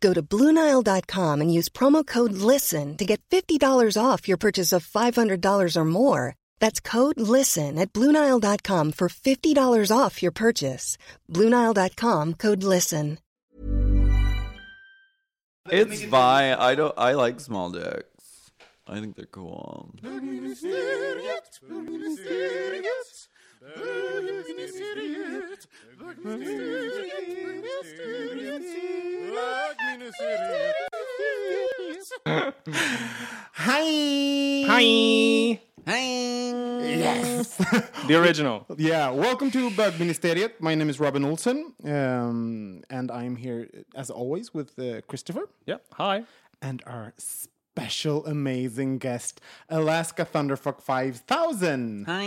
Go to BlueNile.com and use promo code LISTEN to get $50 off your purchase of $500 or more. That's code LISTEN at BlueNile.com for $50 off your purchase. BlueNile.com code LISTEN. It's fine. I don't. I like small dicks. I think they're cool. Hi. Hi. Hi. Yes. The original. yeah. Welcome to Bögministeriet. My name is Robin Olsen, um, and I'm here as always with uh, Christopher Yep. Hi. and our special, amazing guest, Alaska Thunderfuck Five Thousand. Hi.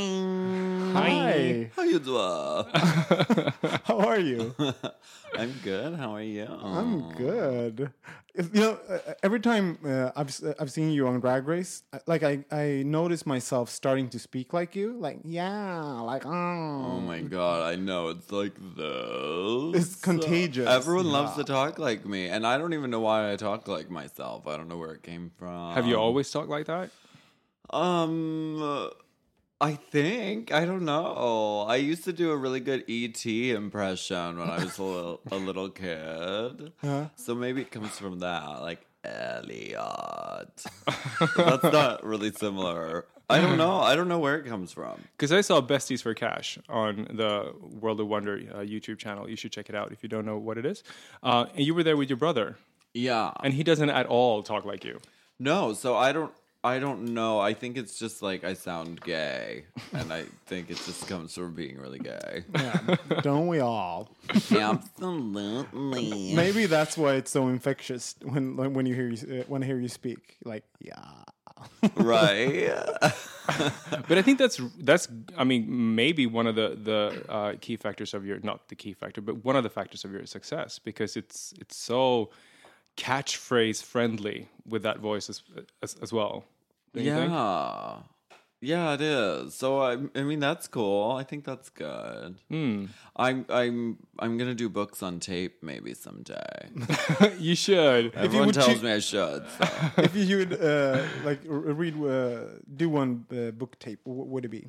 Hi. How you doing? How are you? I'm good. How are you? I'm good. If- You know, uh, every time uh, I've s- I've seen you on Drag Race, I- like I I notice myself starting to speak like you, like yeah, like oh. Oh my god, I know it's like this. It's contagious. Everyone loves to talk like me, and I don't even know why I talk like myself. I don't know where it came from. Have you always talked like that? Um, uh, I think I don't know. I used to do a really good ET impression when I was a little a little kid. So maybe it comes from that, like Elliot. That's not really similar. I don't know. I don't know where it comes from. Because I saw Besties for Cash on the World of Wonder uh, YouTube channel. You should check it out if you don't know what it is. Uh, and you were there with your brother, Yeah. and he doesn't at all talk like you. No, so I don't I don't know. I think it's just like I sound gay. And I think it just comes from being really gay. Yeah, don't we all? Absolutely. Maybe that's why it's so infectious when when when you hear you, uh, when I hear you speak. Like yeah, Right. But I think that's that's. I mean, maybe one of the the uh, key factors of your not the key factor, but one of the factors of your success because it's it's so catchphrase friendly with that voice as as, as well. Don't think? Yeah. Yeah, it is. So I, I mean, that's cool. I think that's good. Hmm. I'm, I'm, I'm gonna do books on tape maybe someday. you should. Everyone would tells choo- me I should. So. if you would uh, like read uh, do one uh, book tape, what would it be?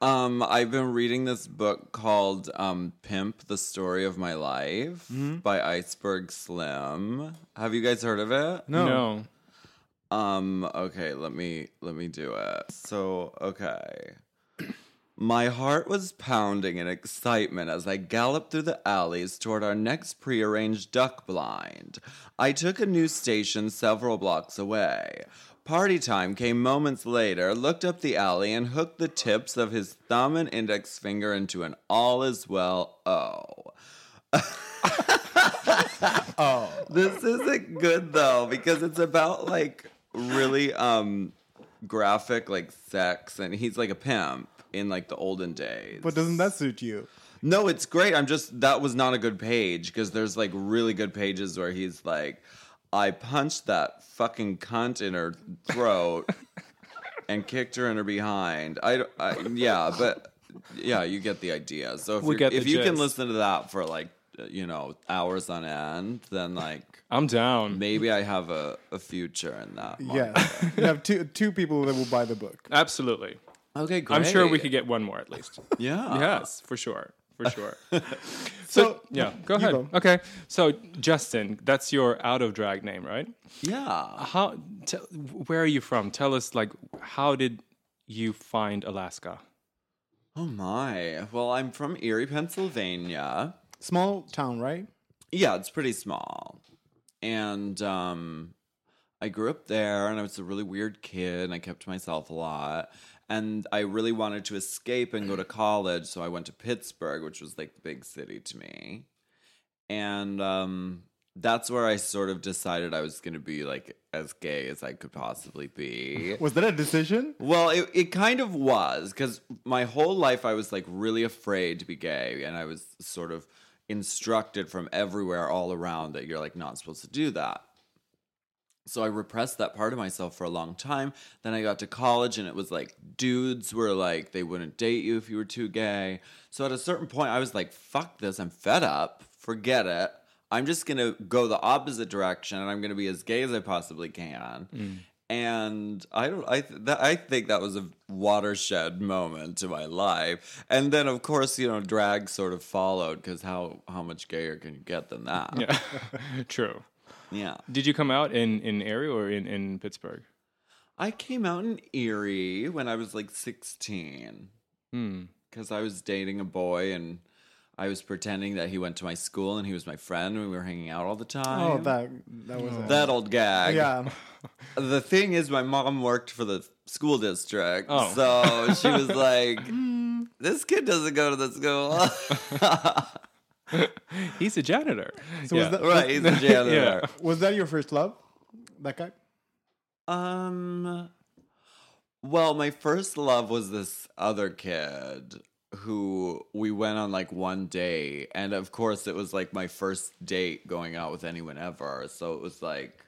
Um, I've been reading this book called um, "Pimp: The Story of My Life" by Iceberg Slim. Have you guys heard of it? no. Um, okay, let me let me do it. So, okay. My heart was pounding in excitement as I galloped through the alleys toward our next prearranged duck blind. I took a new station several blocks away. Party time came moments later, looked up the alley, and hooked the tips of his thumb and index finger into an all is well O. Oh, This isn't good though because it's about like really um graphic like sex and he's like a pimp in like the olden days. but doesn't that suit you? No, it's great. I'm just that was not a good page because there's like really good pages where he's like I punched that fucking cunt in her throat and kicked her in her behind. I, I yeah, but yeah, you get the idea. So if, We you're- get the if you can listen to that for like you know hours on end, then like I'm down. maybe I have a, a future in that. Yeah, market. you have two two people that will buy the book. Absolutely. Okay, great. I'm sure we could get one more at least. Yeah. yes, for sure. for sure. So Yeah, go ahead. go. Okay, so Justin, that's your out of drag name, right? Yeah. How? T- where are you from? Tell us, like, how did you find Alaska? Oh my. Well, I'm from Erie, Pennsylvania. small town, right? Yeah, it's pretty small. And um I grew up there and I was a really weird kid and I kept to myself a lot. And I really wanted to escape and go to college, so I went to Pittsburgh, which was like the big city to me. And um that's where I sort of decided I was going to be like as gay as I could possibly be. Was that a decision? Well, it, it kind of was because my whole life I was like really afraid to be gay, and I was sort of instructed from everywhere all around that you're like not supposed to do that. So I repressed that part of myself for a long time. Then I got to college, and it was like dudes were like they wouldn't date you if you were too gay. So at a certain point, I was like, "Fuck this! I'm fed up. Forget it." I'm just gonna go the opposite direction, and I'm gonna be as gay as I possibly can. Mm. And I don't. I th- that, I think that was a watershed moment in my life. And then, of course, you know, drag sort of followed because how how much gayer can you get than that? Yeah, true. Yeah. Did you come out in in Erie or in in Pittsburgh? I came out in Erie when I was like 16 Hmm. because I was dating a boy and I was pretending that he went to my school and he was my friend and we were hanging out all the time. Oh, that that was a, that old gag. yeah. The thing is, my mom worked for the school district, Oh. so she was like, "This kid doesn't go to the school." He's a janitor. So yeah. was that right, he's a janitor. Yeah. was that your first love? That guy? Um. Well, my first love was this other kid who we went on like one day and of course, it was like my first date going out with anyone ever. So it was like,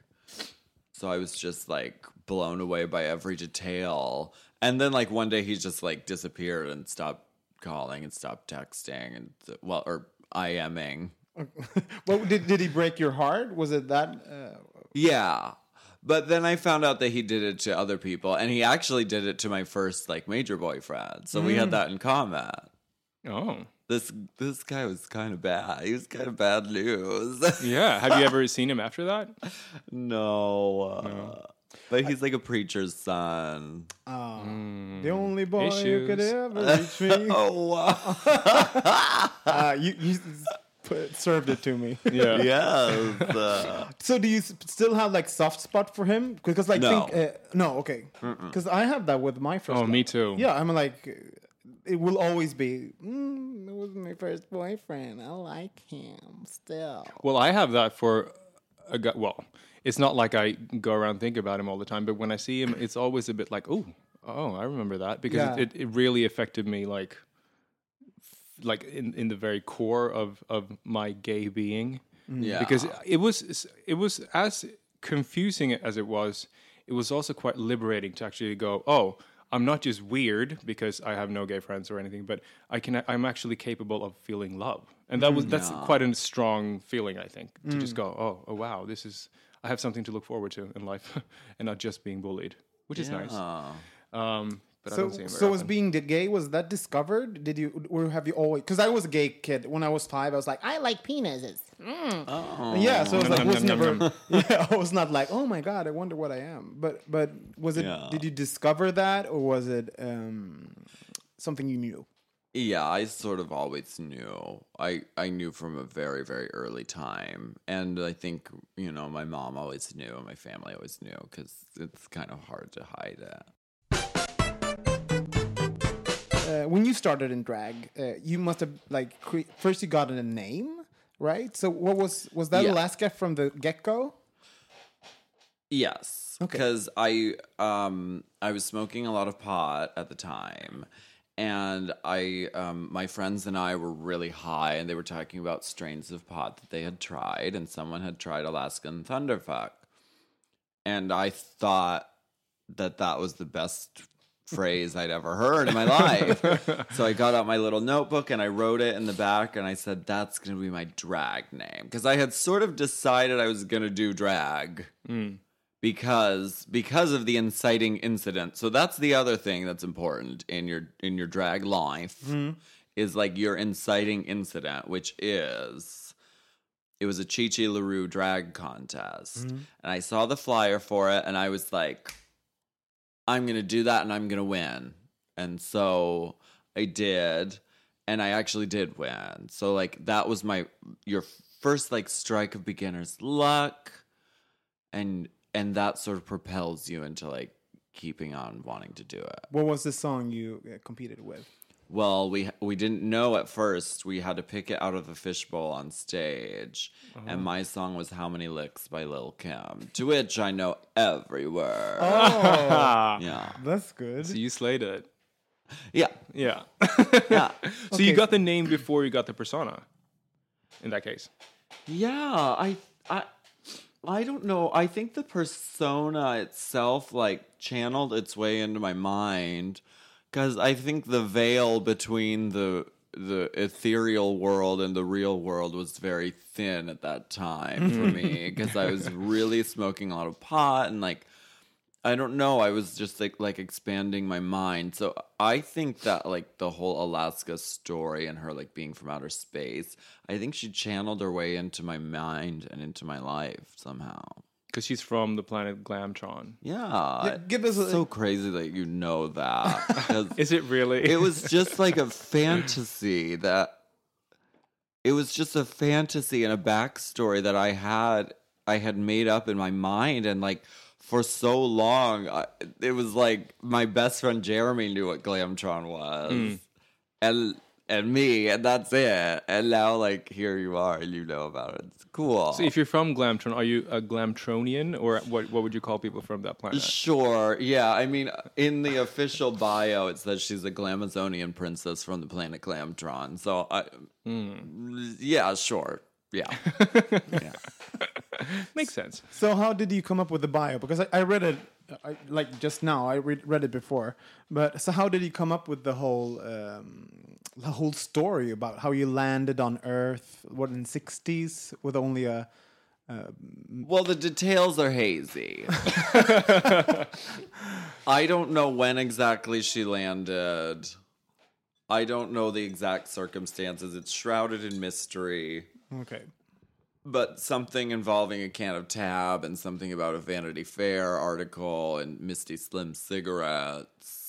so I was just like blown away by every detail. And then like one day he just like disappeared and stopped calling and stopped texting and well or IMing. well, did did he break your heart? Was it that? Uh, Yeah. But then I found out that he did it to other people, and he actually did it to my first like major boyfriend. So we had that in common. Oh, This this guy was kind of bad. He was kind of bad news. yeah. Have you ever seen him after that? no, uh, but he's like a preacher's son. oh, the only boy who could ever reach me. Oh wow! uh, you you put, served it to me. Yeah. yes. uh, So do you s- still have like soft spot for him? Because like No. think uh, no, okay. Because I have that with my first. Oh, love. me too. Yeah, I'm like, it will always be. Mm, it was my first boyfriend. I like him still. Well, I have that for a guy. Well, it's not like I go around thinking about him all the time, but when I see him, it's always a bit like, oh, oh, I remember that because Yeah. it, it really affected me, like, f- like in, in the very core of of my gay being. Mm-hmm. yeah. Because it was it was as confusing as it was, it was also quite liberating to actually go, oh. I'm not just weird because I have no gay friends or anything, but I can. I'm actually capable of feeling love, and that was mm. that's quite a strong feeling. I think to just mm. go, oh, oh, wow, this is. I have something to look forward to in life, and not just being bullied, which is nice. Um, but I So, don't see him so was being the gay was that discovered? Did you or have you always? Because I was a gay kid when I was five. I was like, I like penises. Mm. Yeah, so it was like Nom, was nom, nom, never. Yeah, I was not like, oh my god, I wonder what I am. But but was it? Yeah. Did you discover that, or was it um, something you knew? Yeah, I sort of always knew. I I knew from a very very early time, and I think you know my mom always knew, and my family always knew because it's kind of hard to hide it. Uh, when you started in drag, uh, you must have like cre- first you got a name, right? So what was was that Yeah. Alaska from the get go? Yes, Okay. because I um I was smoking a lot of pot at the time, and I um my friends and I were really high, and they were talking about strains of pot that they had tried, and someone had tried Alaskan Thunderfuck, and I thought that that was the best phrase I'd ever heard in my life. so I got out my little notebook and I wrote it in the back and I said that's going to be my drag name because I had sort of decided I was going to do drag because because of the inciting incident. So that's the other thing that's important in your in your drag life is like your inciting incident, which is it was a Chi Chi LaRue drag contest. Mm-hmm. And I saw the flyer for it and I was like, I'm going to do that and I'm going to win. And so I did. And I actually did win. So, like, that was my, your first, like, strike of beginner's luck. And, and that sort of propels you into, like, keeping on wanting to do it. What was the song you uh, competed with? Well, we we didn't know at first. We had to pick it out of the fishbowl on stage, and uh-huh. my song was "How Many Licks" by Lil Kim, to which I know every word. Oh, Yeah, that's good. So you slayed it. yeah, Yeah. yeah, so you got the name before you got the persona. In that case. yeah. I I I don't know. I think the persona itself like channeled its way into my mind because I think the veil between the the ethereal world and the real world was very thin at that time for mm. me because I was really smoking a lot of pot and like I don't know I was just like like expanding my mind. So I think that like the whole Alaska story and her like being from outer space I think she channeled her way into my mind and into my life somehow Because she's from the planet Glamtron. yeah, give us a- it's so crazy that you know that. Is it really? it was just like a fantasy that it was just a fantasy and a backstory that I had I had made up in my mind and like for so long I, it was like my best friend Jeremy knew what Glamtron was hmm. and and me and that's it and now like here you are and you know about it it's cool So if you're from Glamtron, are you a Glamtronian or what? What would you call people from that planet? Sure. Yeah. I mean, in the official bio, it says she's a Glamazonian princess from the planet Glamtron. So, I, yeah, sure. Yeah. yeah. Makes sense. So how did you come up with the bio? Because I, I read it I, like just now. I read, read it before, but so how did you come up with the whole um, the whole story about how you landed on Earth? What in sixties with only a uh, Well, the details are hazy. I don't know when exactly she landed. I don't know the exact circumstances. It's shrouded in mystery. okay. but something involving a can of tab and something about a Vanity Fair article and Misty Slim cigarettes.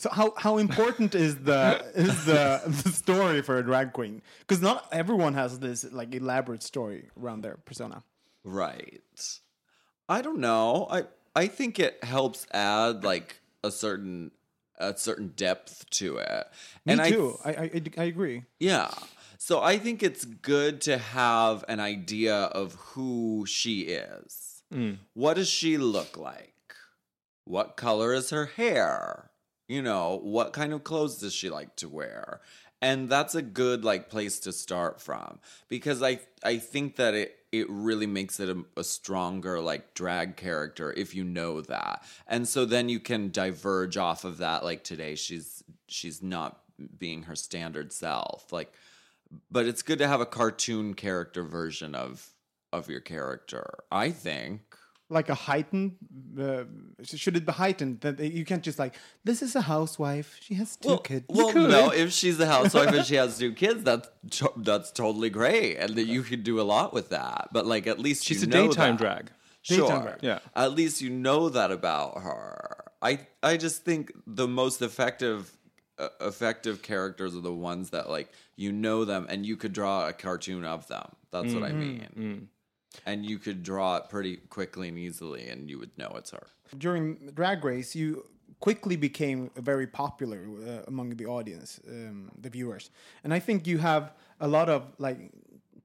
So how how important is the is the the story for a drag queen? Because not everyone has this like elaborate story around their persona. Right. I don't know. I I think it helps add like a certain a certain depth to it. Me and too. I, I I agree. Yeah. So I think it's good to have an idea of who she is. Mm. What does she look like? What color is her hair? You know, what kind of clothes does she like to wear? And that's a good like place to start from because I I think that it it really makes it a, a stronger like drag character if you know that. And so then you can diverge off of that like today she's she's not being her standard self. Like but it's good to have a cartoon character version of of your character i think like a heightened uh, should it be heightened that you can't just like this is a housewife she has two kids well no if she's a housewife and she has two kids that's to- that's totally great and that you could do a lot with that but like at least She's you a know daytime that. drag. Sure. Daytime drag. Yeah. At least you know that about her. I I just think the most effective uh, effective characters are the ones that like you know them and you could draw a cartoon of them. That's what I mean. And you could draw it pretty quickly and easily and you would know it's her. during drag race you quickly became very popular uh, among the audience um, the viewers. And i think you have a lot of like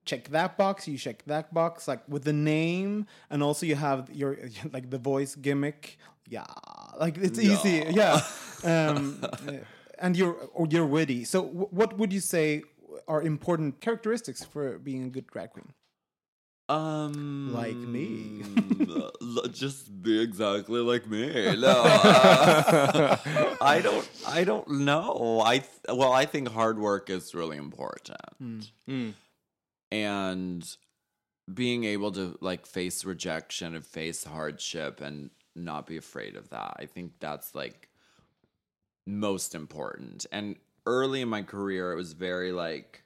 check that box you check that box like with the name and also you have your like the voice gimmick. Yeah like it's easy. Yeah. Um, uh, and you're or you're witty. So w- what would you say are important characteristics for being a good drag queen Um, Like me. just be exactly like me. No, uh, I don't. I don't know. I th- well, I think hard work is really important, and being able to like face rejection and face hardship and not be afraid of that. I think that's like most important. And early in my career, it was very like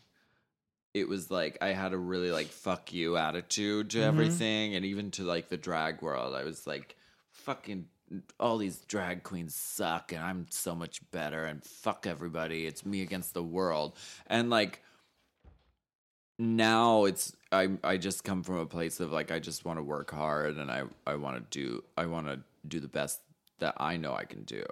it was like I had a really like fuck you attitude to mm-hmm. everything, and even to like the drag world, I was like fucking all these drag queens suck, and I'm so much better, and fuck everybody, it's me against the world, and like now it's I I just come from a place of like I just want to work hard and I I want to do I want to do the best that I know I can do.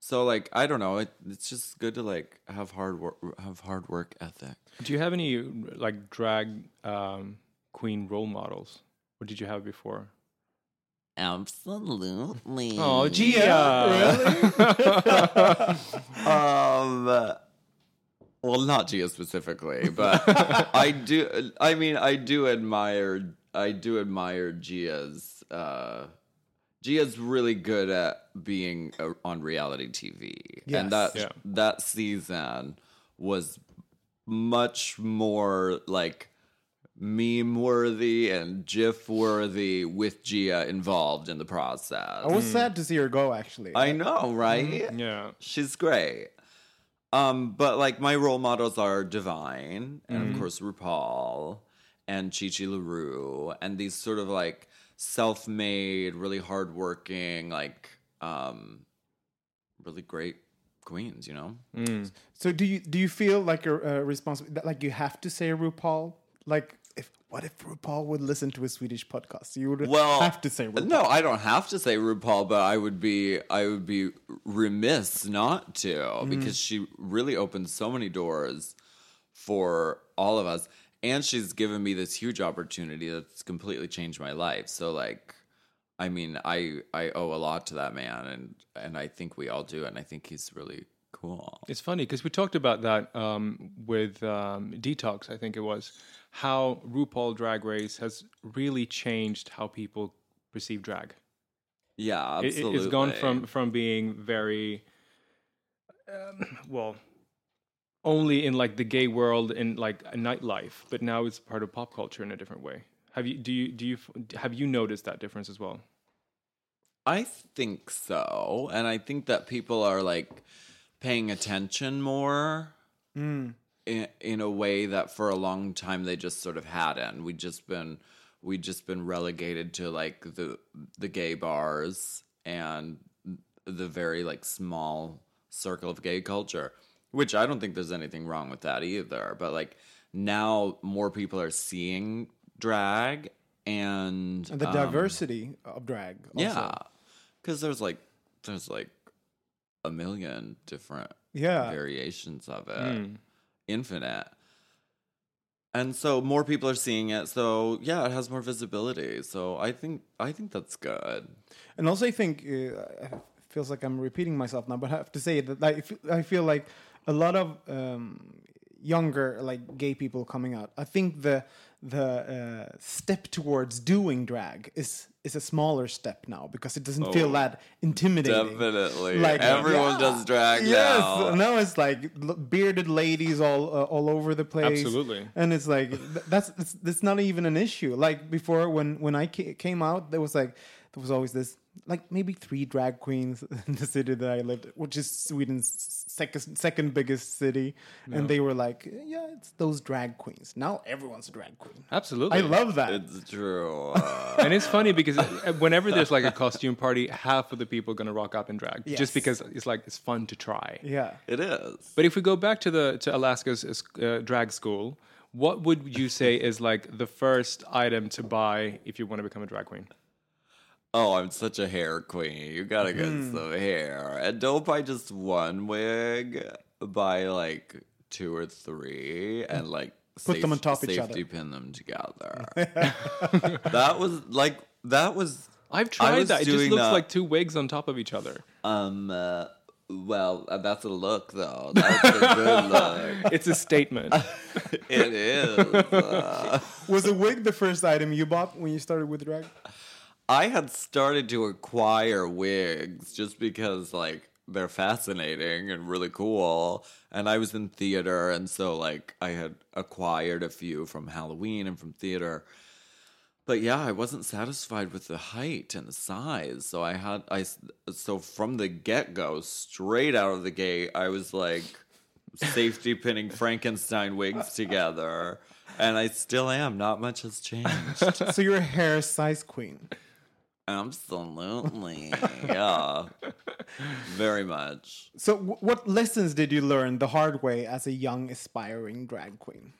So like I don't know, it, it's just good to like have hard work have hard work ethic. Do you have any like drag um, queen role models? What did you have before? Absolutely. Oh, Gia. um well not Gia specifically, but I do I mean I do admire I do admire Gia's uh Gia's really good at being uh, on reality TV. Yes. And that Yeah. that season was much more like meme worthy and gif worthy with Gia involved in the process. I was sad to see her go. Actually, I know, right? Yeah. She's great. Um, but like my role models are Divine and of course RuPaul and Chi Chi LaRue and these sort of like self-made, really hardworking, like um really great queens, you know? Mm. So do you do you feel like a, a uh, responsibility that like you have to say RuPaul? Like if what if RuPaul would listen to a Swedish podcast? You would Well, have to say RuPaul. No, I don't have to say RuPaul, but I would be I would be remiss not to mm. because she really opened so many doors for all of us and she's given me this huge opportunity that's completely changed my life. So like I mean, I I owe a lot to that man and and I think we all do and I think he's really cool. It's funny because we talked about that um, with um, Detox, I think it was, how RuPaul Drag Race has really changed how people perceive drag. Yeah, absolutely. It, it's gone from from being very, um, well, only in like the gay world in like a nightlife, but now it's part of pop culture in a different way. Have you do you do you have you noticed that difference as well? I think so. And I think that people are like paying attention more mm. in, in a way that for a long time they just sort of hadn't. We just been we just been relegated to like the the gay bars and the very like small circle of gay culture, which I don't think there's anything wrong with that either. But like now more people are seeing drag and, and the um, diversity of drag. Also. yeah, because there's like there's like a million different Yeah. variations of it, infinite. And so more people are seeing it. So yeah, it has more visibility. So I think I think that's good. And also, I think uh, it feels like I'm repeating myself now, but I have to say that I feel, I feel like a lot of um, younger like gay people coming out. I think the the uh, step towards doing drag is is a smaller step now because it doesn't feel Oh, that intimidating. Definitely, Like everyone yeah. does drag Yes, now. now it's like bearded ladies all uh, all over the place. Absolutely. and it's like that's it's, that's not even an issue. Like before, when when I ca- came out, there was like there was always this like maybe three drag queens in the city that I lived, which is Sweden's second second biggest city, and they were like, yeah, it's those drag queens. Now everyone's a drag queen. Absolutely, I love that. It's true. Uh, and it's funny because uh, whenever there's like a costume party, half of the people are gonna rock up in drag Yes. just because it's like it's fun to try. yeah. it is. But if we go back to the to Alaska's uh, drag school, what would you say is like the first item to buy if you want to become a drag queen? Oh, I'm such a hair queen. You gotta get Hmm. some hair. And don't buy just one wig. Buy like two or three and like Put them on top of each other. safety other. pin them together. that was like that was I've tried was that. It just looks that- like two wigs on top of each other. um uh, well, uh, that's a look though. That's a good look. It's a statement. It is. Uh, Was a wig the first item you bought when you started with drag? I had started to acquire wigs just because like they're fascinating and really cool. And I was in theater and so like I had acquired a few from Halloween and from theater. But yeah, I wasn't satisfied with the height and the size. So I had I so from the get-go straight out of the gate I was like safety pinning Frankenstein wigs together. And I still am. Not much has changed. so you're a hair size queen. Absolutely. Yeah. Very much. So w- what lessons did you learn the hard way as a young aspiring drag queen?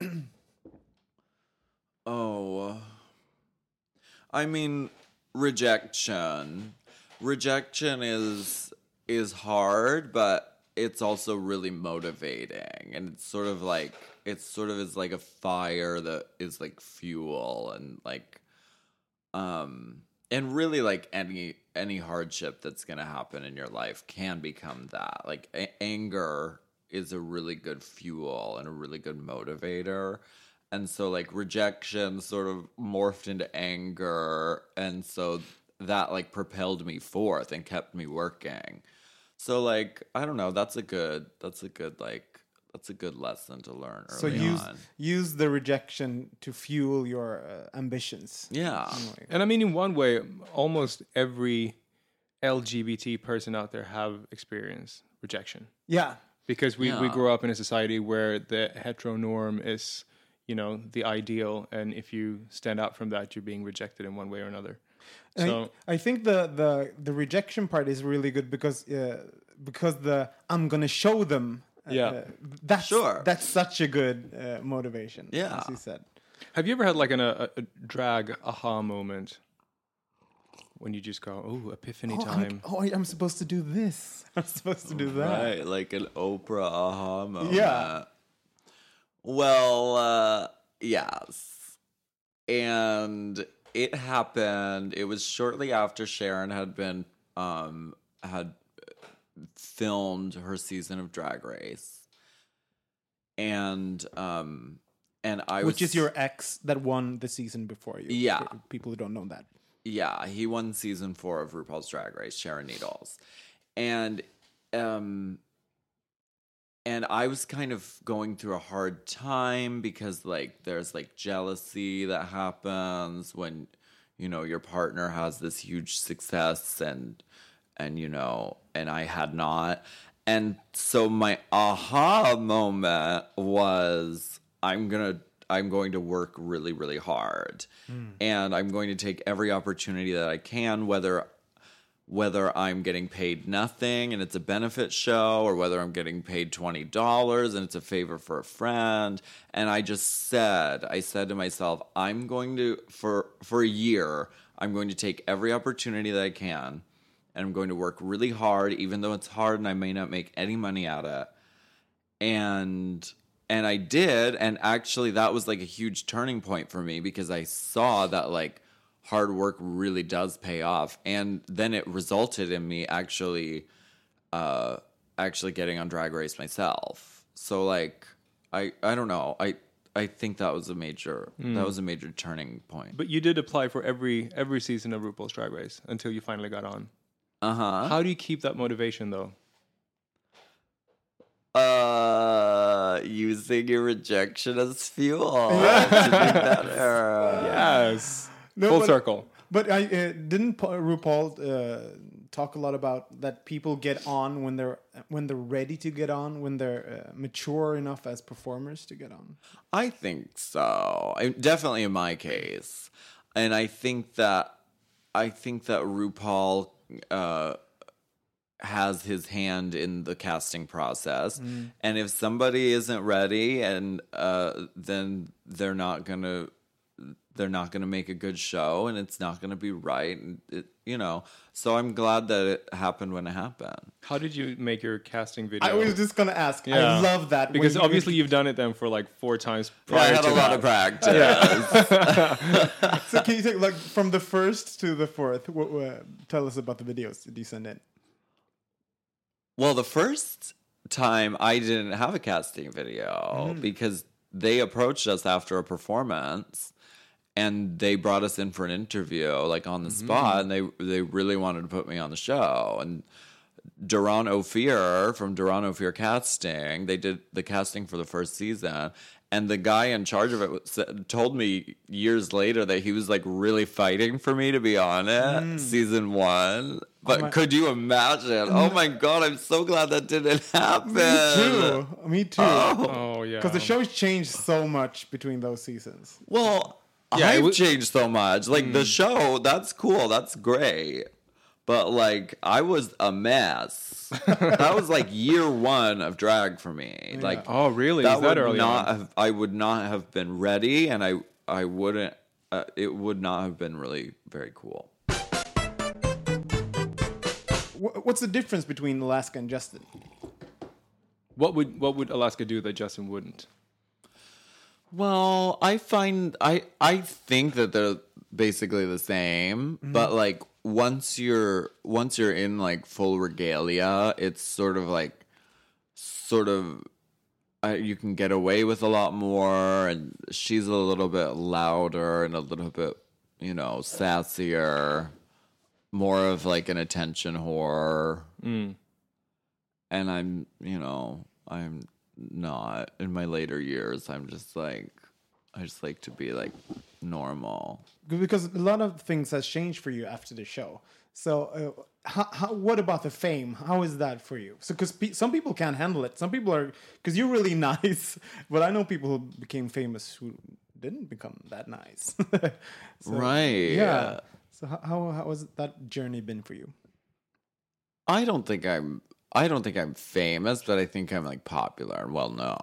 Oh. I mean, rejection. Rejection is is hard, but it's also really motivating. And it's sort of like it's sort of is like a fire that is like fuel and like um and really like any any hardship that's going to happen in your life can become that. Like a- anger is a really good fuel and a really good motivator. And so like rejection sort of morphed into anger and so that like propelled me forth and kept me working. So like I don't know, that's a good that's a good like that's a good lesson to learn early So use on. use the rejection to fuel your uh, ambitions. Yeah. And I mean, in one way, almost every LGBT person out there have experienced rejection Yeah. because we, we Yeah. grow up in a society where the hetero norm is, you know, the ideal, and if you stand out from that, you're being rejected in one way or another. And So I, I think the, the the rejection part is really good because uh, because the I'm gonna show them. Uh, Yeah. uh, that's Sure. That's such a good uh, motivation. Yeah. as you said. have you ever had like an, a, a drag aha moment when you just go, "Oh, epiphany Oh, I'm, time"? oh, I'm supposed to do this. I'm supposed to do that. Right, like an Oprah aha moment. Yeah. Well, uh, yes. And it happened. It was shortly after Sharon had been um had filmed her season of Drag Race. And um and I Which was is your ex that won the season before you. Yeah. For people who don't know that. Yeah, he won season four of RuPaul's Drag Race, Sharon Needles. And um and I was kind of going through a hard time because like there's like jealousy that happens when you know your partner has this huge success and and you know and I had not. And so my aha moment was I'm going to I'm going to work really really hard. Hmm. And I'm going to take every opportunity that I can whether whether I'm getting paid nothing and it's a benefit show or whether I'm getting paid $20 and it's a favor for a friend and I just said I said to myself I'm going to for for a year I'm going to take every opportunity that I can and I'm going to work really hard even though it's hard and I may not make any money at it. And and I did and actually that was like a huge turning point for me because I saw that like hard work really does pay off. And then it resulted in me actually uh actually getting on drag race myself. So like I I don't know. I I think that was a major that was a major turning point. But you did apply for every every season of RuPaul's Drag Race until you finally got on. Uh-huh How do you keep that motivation though? uh using your rejection as fuel to be better Yes. No, Full but- circle. But I uh, didn't Pa- RuPaul uh, talk a lot about that people get on when they're when they're ready to get on, when they're uh, mature enough as performers to get on. I think so. I, definitely in my case, and I think that I think that RuPaul uh, has his hand in the casting process, and if somebody isn't ready, and uh, then they're not gonna they're not gonna make a good show, and it's not gonna be right, and it, you know. So I'm glad that it happened when it happened. How did you make your casting video? I was just gonna ask. I love that because obviously you've done it then for like four times I prior had to a lot of practice. So can you take like from the first to the fourth? What, what, tell us about the videos that you send in. Well, the first time I didn't have a casting video mm-hmm. because they approached us after a performance and they brought us in for an interview like on the mm-hmm. spot and they they really wanted to put me on the show and Duran Ophir from Duran Ophir Casting, they did the casting for the first season and the guy in charge of it said- told me years later that he was like really fighting for me to be on it, mm. season one. Oh but my- could you imagine? Oh my god, I'm so glad that didn't happen. Me too. Me too. Oh, oh yeah. Because the show's changed so much between those seasons. Well, Yeah, it I've was- changed so much. Like the show, that's cool, that's great. But like I was a mess. that was like year one of drag for me. Like Oh really? that Is that would early not on? have I would not have been ready and I I wouldn't uh, it would not have been really very cool. What's the difference between Alaska and Justin? What would what would Alaska do that Justin wouldn't? Well, I find I I think that they're basically the same, but like once you're once you're in like full regalia, it's sort of like sort of uh, you can get away with a lot more, and she's a little bit louder and a little bit you know sassier, more of like an attention whore. And I'm, you know, I'm not in my later years. I'm just like, I just like to be like normal. Because a lot of things has changed for you after the show. So, uh, how, how, what about the fame? How is that for you? So, because pe- some people can't handle it. Some people are because you're really nice, but I know people who became famous who didn't become that nice. So, Right. Yeah. So, how, how how has that journey been for you? I don't think I'm. I don't think I'm famous, but I think I'm like popular and well known.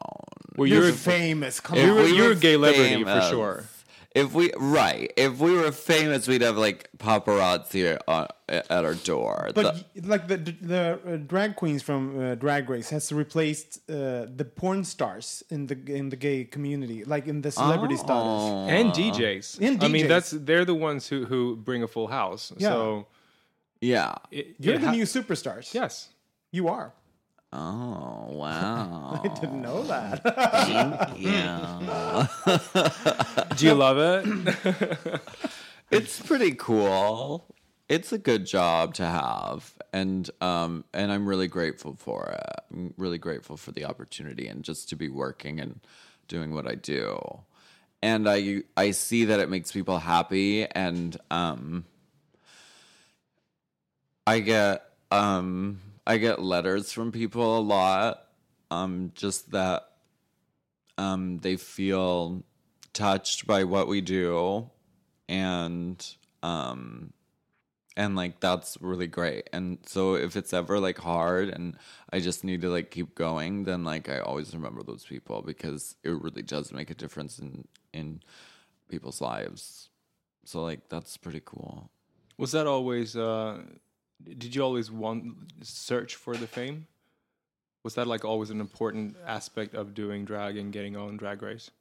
Well, You're, you're famous. Come on. You're- we you're a gay celebrity for sure. If we right, if we were famous, we'd have like paparazzi on, at our door. But The- like the the uh, drag queens from uh, Drag Race has replaced uh, the porn stars in the in the gay community, like in the celebrity status. and DJs. And I mean, that's they're the ones who who bring a full house. Yeah. So yeah. it, You're it the ha- new superstars. Yes. You are. Oh wow. I didn't know that. yeah. Do you love it? it's pretty cool. It's a good job to have, and um, and I'm really grateful for it. I'm really grateful for the opportunity and just to be working and doing what I do. And I I see that it makes people happy, and um, I get um, I get letters from people a lot, um, just that um, they feel touched by what we do and um and like that's really great and so if it's ever like hard and i just need to like keep going then like i always remember those people because it really does make a difference in in people's lives so like that's pretty cool Was that always? Uh, did you always want search for the fame? Was that like always an important aspect of doing drag and getting on Drag Race?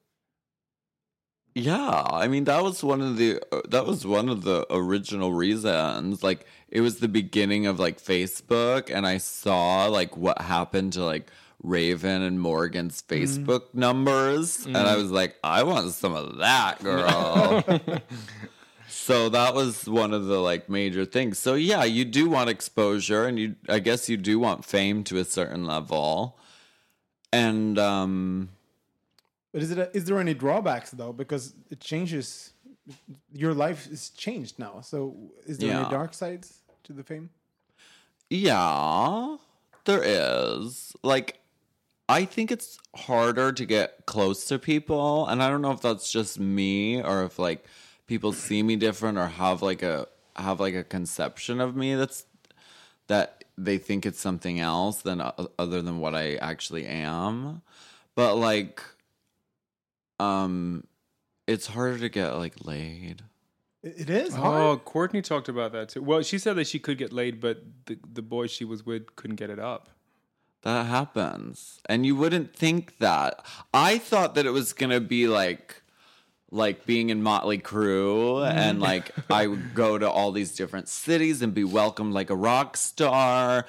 Yeah, I mean that was one of the uh, that was one of the original reasons. Like it was the beginning of like Facebook, and I saw like what happened to like Raven and Morgan's Facebook numbers, and I was like, I want some of that, girl. so that was one of the like major things. So yeah, you do want exposure, and you I guess you do want fame to a certain level, and um. but is it a, is there any drawbacks though? Because it changes. Your life is changed now. So is there Yeah. any dark sides to the fame? Yeah, there is. Like, I think it's harder to get close to people. And I don't know if that's just me or if like people see me different or have like a have like a conception of me that's that they think it's something else than o- other than what I actually am. But like um it's harder to get like laid. It, it is Oh. Courtney talked about that too. Well, she said that she could get laid, but the the boy she was with couldn't get it up. That happens. And you wouldn't think that. I thought that it was going to be like like being in Motley Crue and mm. like I would go to all these different cities and be welcomed like a rock star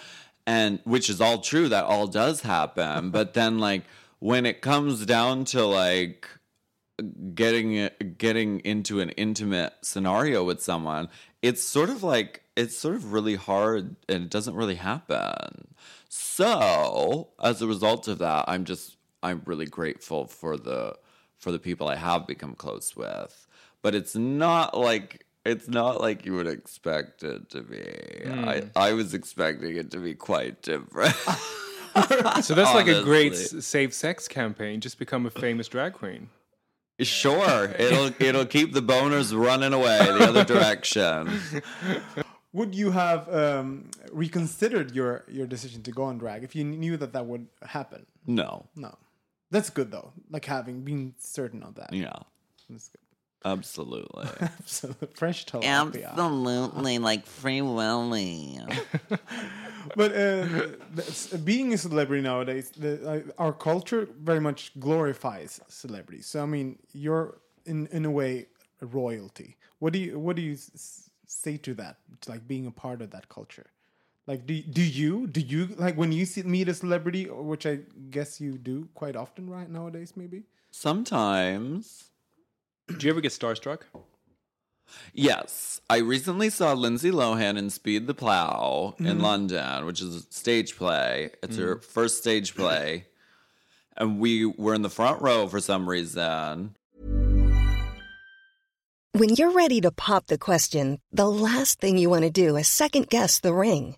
and which is all true that all does happen, but then like when it comes down to like getting getting into an intimate scenario with someone it's sort of like it's sort of really hard and it doesn't really happen. So as a result of that i'm just i'm really grateful for the for the people I have become close with. But it's not like it's not like you would expect it to be. I, I was expecting it to be quite different. So that's like a great Honestly. safe sex campaign. Just become a famous drag queen. sure, it'll it'll keep the boners running away the other direction. Would you have um, reconsidered your your decision to go on drag if you knew that that would happen? No, No, that's good though. Like having been certain of that. yeah, That's good. absolutely. So fresh tilapia. Absolutely, like free willy. But uh, being a celebrity nowadays, the, uh, our culture very much glorifies celebrities. So I mean, you're in in a way a royalty. What do you what do you s- say to that? To like being a part of that culture. Like, do do you do you like when you see, meet a celebrity, which I guess you do quite often, right nowadays, maybe? Sometimes. Do you ever get starstruck? Yes. I recently saw Lindsay Lohan in Speed the Plow in mm-hmm. London, which is a stage play. It's her mm. first stage play. And we were in the front row for some reason. When you're ready to pop the question, the last thing you want to do is second guess the ring.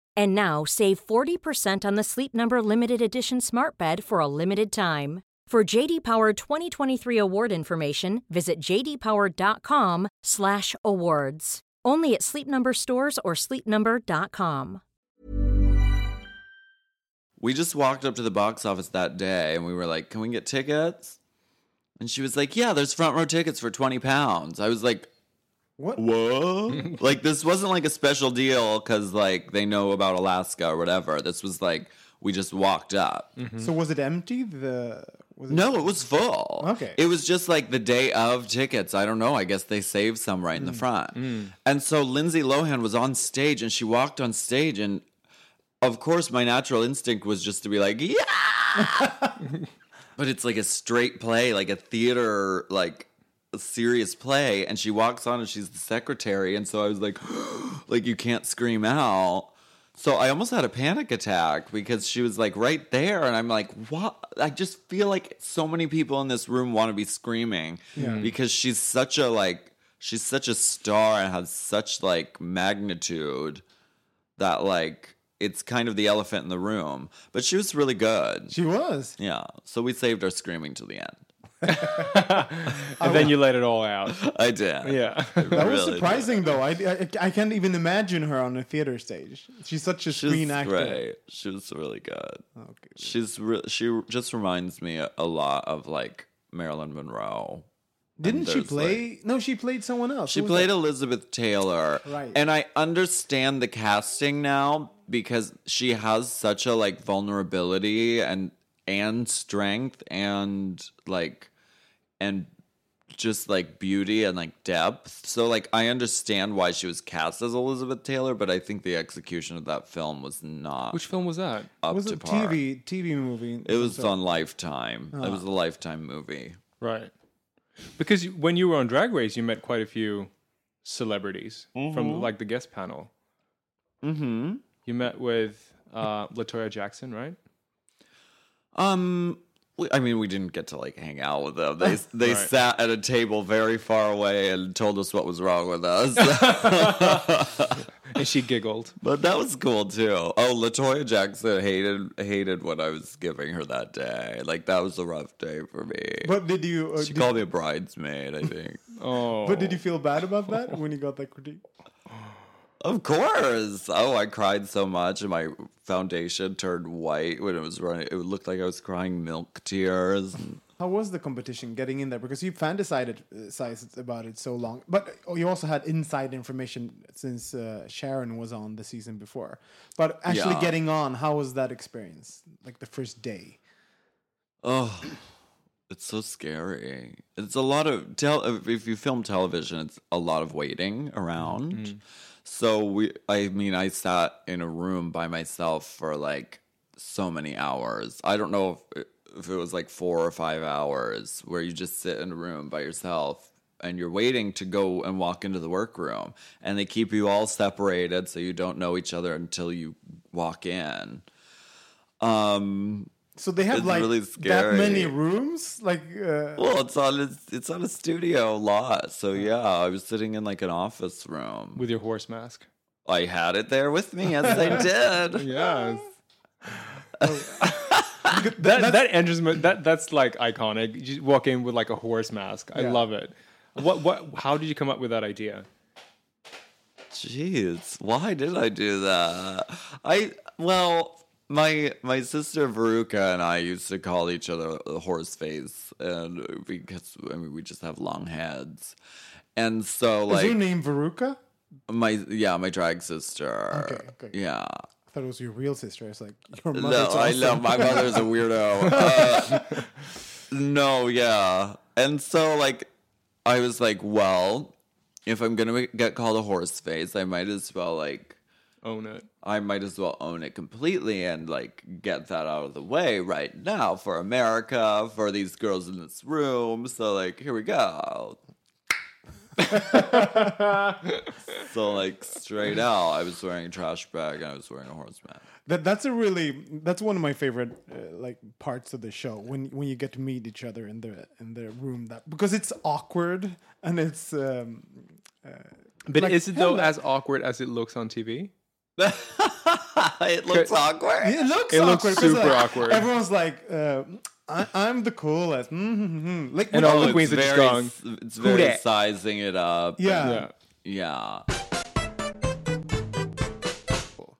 And now save 40% on the Sleep Number limited edition Smart Bed for a limited time. For JD Power 2023 award information, visit jdpower.com/awards. Only at Sleep Number stores or sleepnumber.com. We just walked up to the box office that day and we were like, Can we get tickets? And she was like, Yeah, there's front row tickets for 20 pounds. I was like, What? Whoa. like, this wasn't like a special deal because, like, they know about Alaska or whatever. This was like, we just walked up. Mm-hmm. So was it empty? The was it No, it was full. Okay. It was just like the day of tickets. I don't know. I guess they saved some right in the mm. front. Mm. And so Lindsay Lohan was on stage and she walked on stage. And of course, my natural instinct was just to be like, yeah. but it's like a straight play, like a theater, like a serious play. And she walks on and she's the secretary. And so I was like, like, you can't scream out. So I almost had a panic attack because she was like right there, and I'm like, what? I just feel like so many people in this room want to be screaming mm-hmm. because she's such a like she's such a star and has such like magnitude that like it's kind of the elephant in the room. But she was really good. She was. Yeah. So we saved our screaming to the end. And then you let it all out. I did. Yeah. That was surprising, though. I, I I can't even imagine her on a theater stage. She's such a She's screen actor. great. She was really good. Oh, okay. She's re- she just reminds me a, lot of like Marilyn Monroe. Didn't she play? no, she played someone else. She played that? Elizabeth Taylor. Right. And I understand the casting now because she has such a like vulnerability and and strength and like and just like beauty and like depth. So like I understand why she was cast as Elizabeth Taylor, but I think the execution of that film was not Which film was that? up was to it a par. TV TV movie? It was So- on Lifetime. It was a Lifetime movie. Right. Because you- when you were on Drag Race, you met quite a few celebrities from like the guest panel. Mm-hmm. You met with uh, Latoya Jackson, right? Um, we- I mean, we didn't get to like hang out with them. They they Right. sat at a table very far away and told us what was wrong with us. And she giggled. but that was cool too. Oh, Latoya Jackson hated hated what I was giving her that day. Like that was a rough day for me. But did you? Uh, she did, called me a bridesmaid. I think. Oh, but did you feel bad about that when you got that critique? Of course. Oh, I cried so much, and my foundation turned white when it was running. It looked like I was crying milk tears. How was the competition getting in there? Because you fantasized uh, about it so long, but you also had inside information since uh, Sharon was on the season before. But actually Yeah. getting on, how was that experience? Like the first day. Oh, it's so scary. It's a lot of tel- if you film television, it's a lot of waiting around. So we, I mean, I sat in a room by myself for like so many hours. I don't know if it, if it was like four or five hours where you just sit in a room by yourself and you're waiting to go and walk into the workroom, and they keep you all separated so you don't know each other until you walk in. Um, So they have It's like really that many rooms. Like uh, Well, it's on a, it's on a studio lot, so yeah, I was sitting in like an office room. with your horse mask. I had it there with me, as I did. Yes. that that enters my- that that's like iconic. You walk in with like a horse mask. I Yeah. love it. What what? How did you come up with that idea? Jeez, why did I do that? I well, my my sister Veruca and I used to call each other horse face, and because I mean we just have long heads, and so is your like name Veruca? my yeah my drag sister, Okay, okay. yeah. I thought it was your real sister. It's like your No, mother's I awesome. know my mother's a weirdo. Uh, no, yeah, and so like, I was like, well, if I'm gonna get called a horse face, I might as well like, Own it. I might as well own it completely and like get that out of the way right now for America, for these girls in this room. So like, here we go. so like straight out, I was wearing a trash bag and I was wearing a horse mask. That that's a really that's one of my favorite uh, like parts of the show when when you get to meet each other in the in the room that because it's awkward and it's um But Like, is it though as awkward as it looks on TV? it looks awkward. it looks It looks super like, awkward. everyone's like uh, I, I'm the coolest mm-hmm. like And all all- the queens are just going, It's very dat?" sizing it up. yeah. Yeah. Yeah.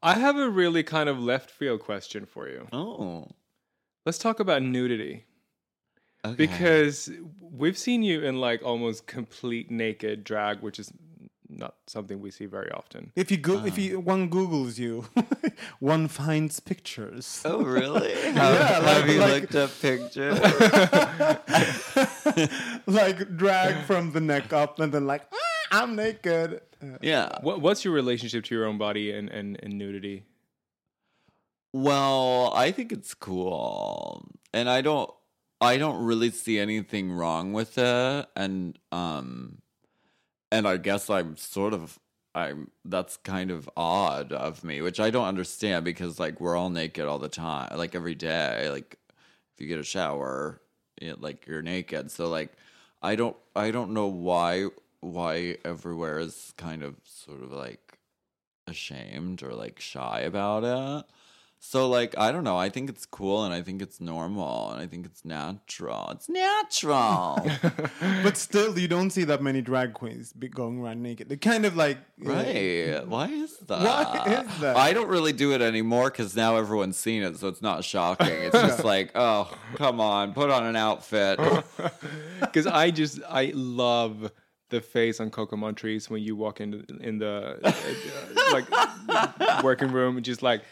I have a really kind of left field question for you. Oh. Let's talk about nudity. Okay. Because we've seen you in like almost complete naked drag, which is not something we see very often. if you go if Ah. you one googles you one finds pictures Oh really? Have, Yeah, have like- you like- looked up pictures? like drag from the neck up and then like "Ah, I'm naked Uh, yeah. What, what's your relationship to your own body and, and, and nudity? Well, I think it's cool. And I don't I don't really see anything wrong with it and um and I guess I'm sort of I'm that's kind of odd of me, which I don't understand because like we're all naked all the time, like every day. Like if you get a shower, it, like you're naked. So like I don't I don't know why why everywhere is kind of sort of like ashamed or like shy about it. So like I don't know, I think it's cool and I think it's normal and I think it's natural. It's natural. but still you don't see that many drag queens be going around naked They're kind of like right. Why is that? Why is that? I don't really do it anymore cuz now everyone's seen it so it's not shocking. It's just like, "Oh, come on, put on an outfit." Because I just I love the face on Coco Montrese when you walk into in the uh, like working room, and just like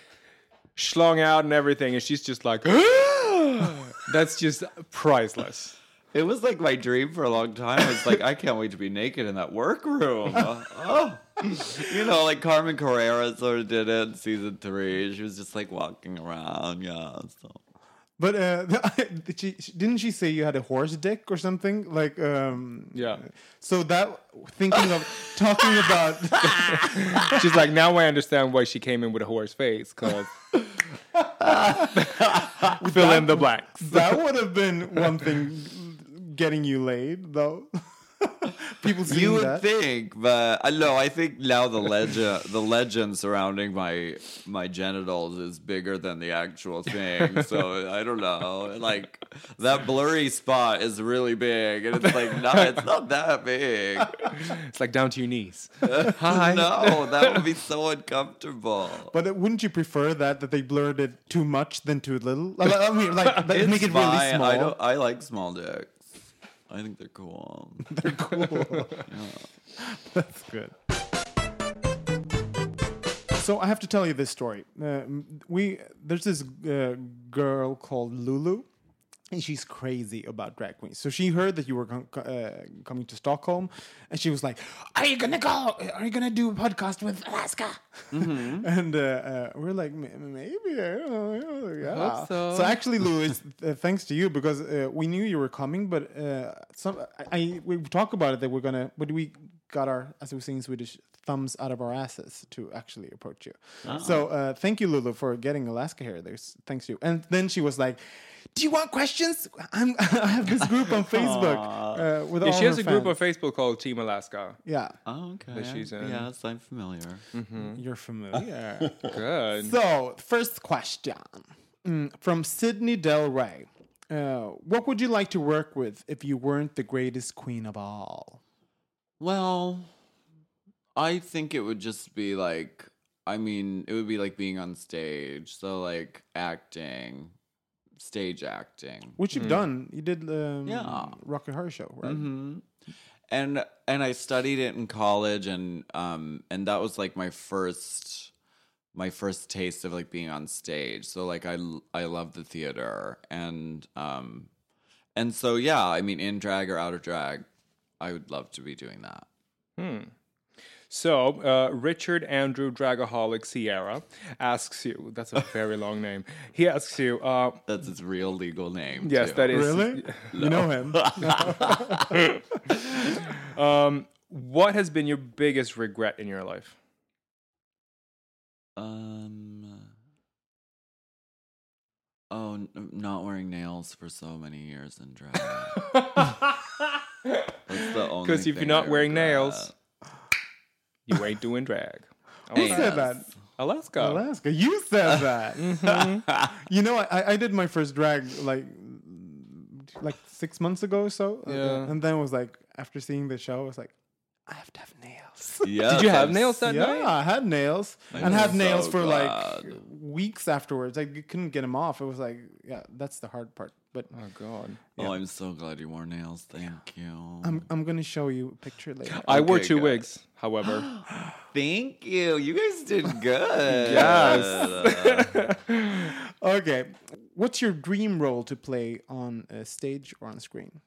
schlong out and everything, and she's just like, that's just priceless. It was like my dream for a long time. It's like I can't wait to be naked in that workroom. Uh, oh, you know, like Carmen Carrera sort of did it in season three. She was just like walking around. Yeah. So. But uh, she, didn't she say you had a horse dick or something? Like, um, Yeah. So that thinking of talking about She's like, now I understand why she came in with a horse face, because Fill in the blanks. that would have been one thing getting you laid, though. People You would that. think, but I know. I think now the legend, the legend surrounding my my genitals is bigger than the actual thing. So I don't know. Like that blurry spot is really big, and it's like not. It's not that big. It's like down to your knees. Hi. No, that would be so uncomfortable. But uh, wouldn't you prefer that that they blurred it too much than too little? Like, I mean, like make it really small. I don't. I like small dicks. I think they're cool. They're cool. That's good. So I have to tell you this story. Uh, we there's this uh, girl called Lulu, and she's crazy about drag queens. So she heard that you were com- uh, coming to Stockholm, and she was like, "Are you gonna go? Are you gonna do a podcast with Alaska?" and uh, uh, we're like, "M- "Maybe, I don't know, yeah." Hope so. So actually, Louis, uh, thanks to you because uh, we knew you were coming, but uh, some I, I we talk about it that we're gonna, but we got our as we say in Swedish thumbs out of our asses to actually approach you. So uh, thank you, Lulu, for getting Alaska here. There's thanks to you. And then she was like. Do you want questions? I'm, I have this group on Facebook uh, with Yeah, all she has her a group on Facebook called Team Alaska. Yeah, Oh, okay. That she's in. Yes, I'm familiar. you're familiar. Good. So, first question Mm, from Sydney Del Rey. Uh, what would you like to work with if you weren't the greatest queen of all? Well, I think it would just be like, I mean, it would be like being on stage. So, like acting, stage acting. Which you've done. You did um, Yeah. Rocky Horror Show, right? hmm And and I studied it in college, and um and that was like my first my first taste of like being on stage. So like I l- I love the theater, and um and so yeah, I mean, in drag or out of drag, I would love to be doing that. So, uh, Richard Andrew Dragaholic Sierra asks you, that's a very long name. He asks you, uh, That's his real legal name. yes, too. that is. Really? You know him. Um, what has been your biggest regret in your life? Um. Oh, n- not wearing nails for so many years in drag. That's the only. Because if you're not wearing regret. nails, you ain't doing drag. Who Yes. said that? Alaska. Alaska. You said that. Mm-hmm. you know, I, I did my first drag like like six months ago or so. uh, Yeah. and then it was like, after seeing the show, I was like, I have to have nails. Yes, Did you have nails that yeah, night? I had nails I'm and had so nails for like glad. Weeks afterwards. I couldn't get them off. It was like, yeah, that's the hard part. But Oh, God. Oh, I'm so glad you wore nails. Thank you. I'm I'm gonna show you a picture later. I wore two good. wigs, however. Thank you. You guys did good. Yes. okay, what's your dream role to play on a stage or on screen?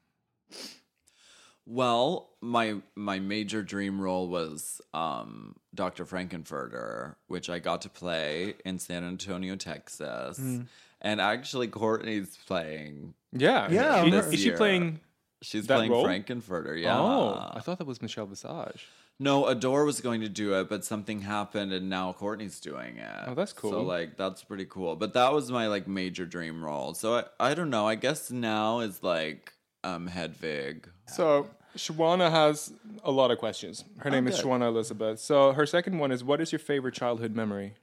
Well, my my major dream role was um, Dr. Frank-N-Furter, which I got to play in San Antonio, Texas. Mm. And actually, Courtney's playing. yeah. Yeah, Is- this Is she playing? She's That playing role? Frank-N-Furter. Yeah. Oh, I thought that was Michelle Visage. No, Adore was going to do it, but something happened, and now Courtney's doing it. Oh, that's cool. So like that's pretty cool. But that was my like major dream role. So I, I don't know. I guess now is like um Hedwig. So Shwana has a lot of questions. Her name is good. Shwana Elizabeth. So her second one is, what is your favorite childhood memory?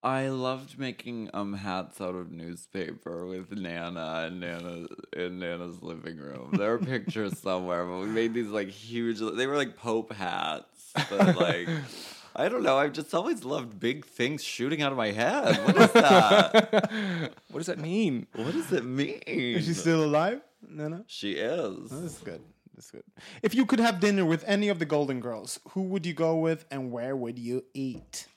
I loved making um hats out of newspaper with Nana and Nana in Nana's living room. There are pictures somewhere, but we made these like huge. They were like Pope hats, but like. I don't know. I've just always loved big things shooting out of my head. What is that? What does that mean? what does it mean? Is she still alive? No, no. She is. That's good. That's good. If you could have dinner with any of the Golden Girls, who would you go with, and where would you eat?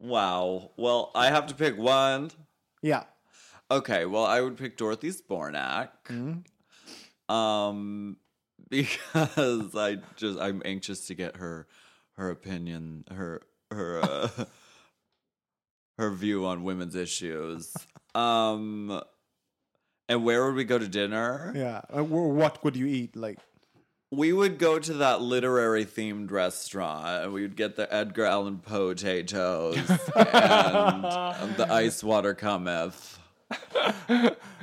Wow. Well, I have to pick one. Yeah. Okay. Well, I would pick Dorothy Zbornak. Mm-hmm. Um, because I just I'm anxious to get her her opinion, her her uh, her view on women's issues. Um, and where would we go to dinner? Yeah. What would you eat? Like, we would go to that literary themed restaurant and we would get the Edgar Allan Poe potatoes and um, the ice water cometh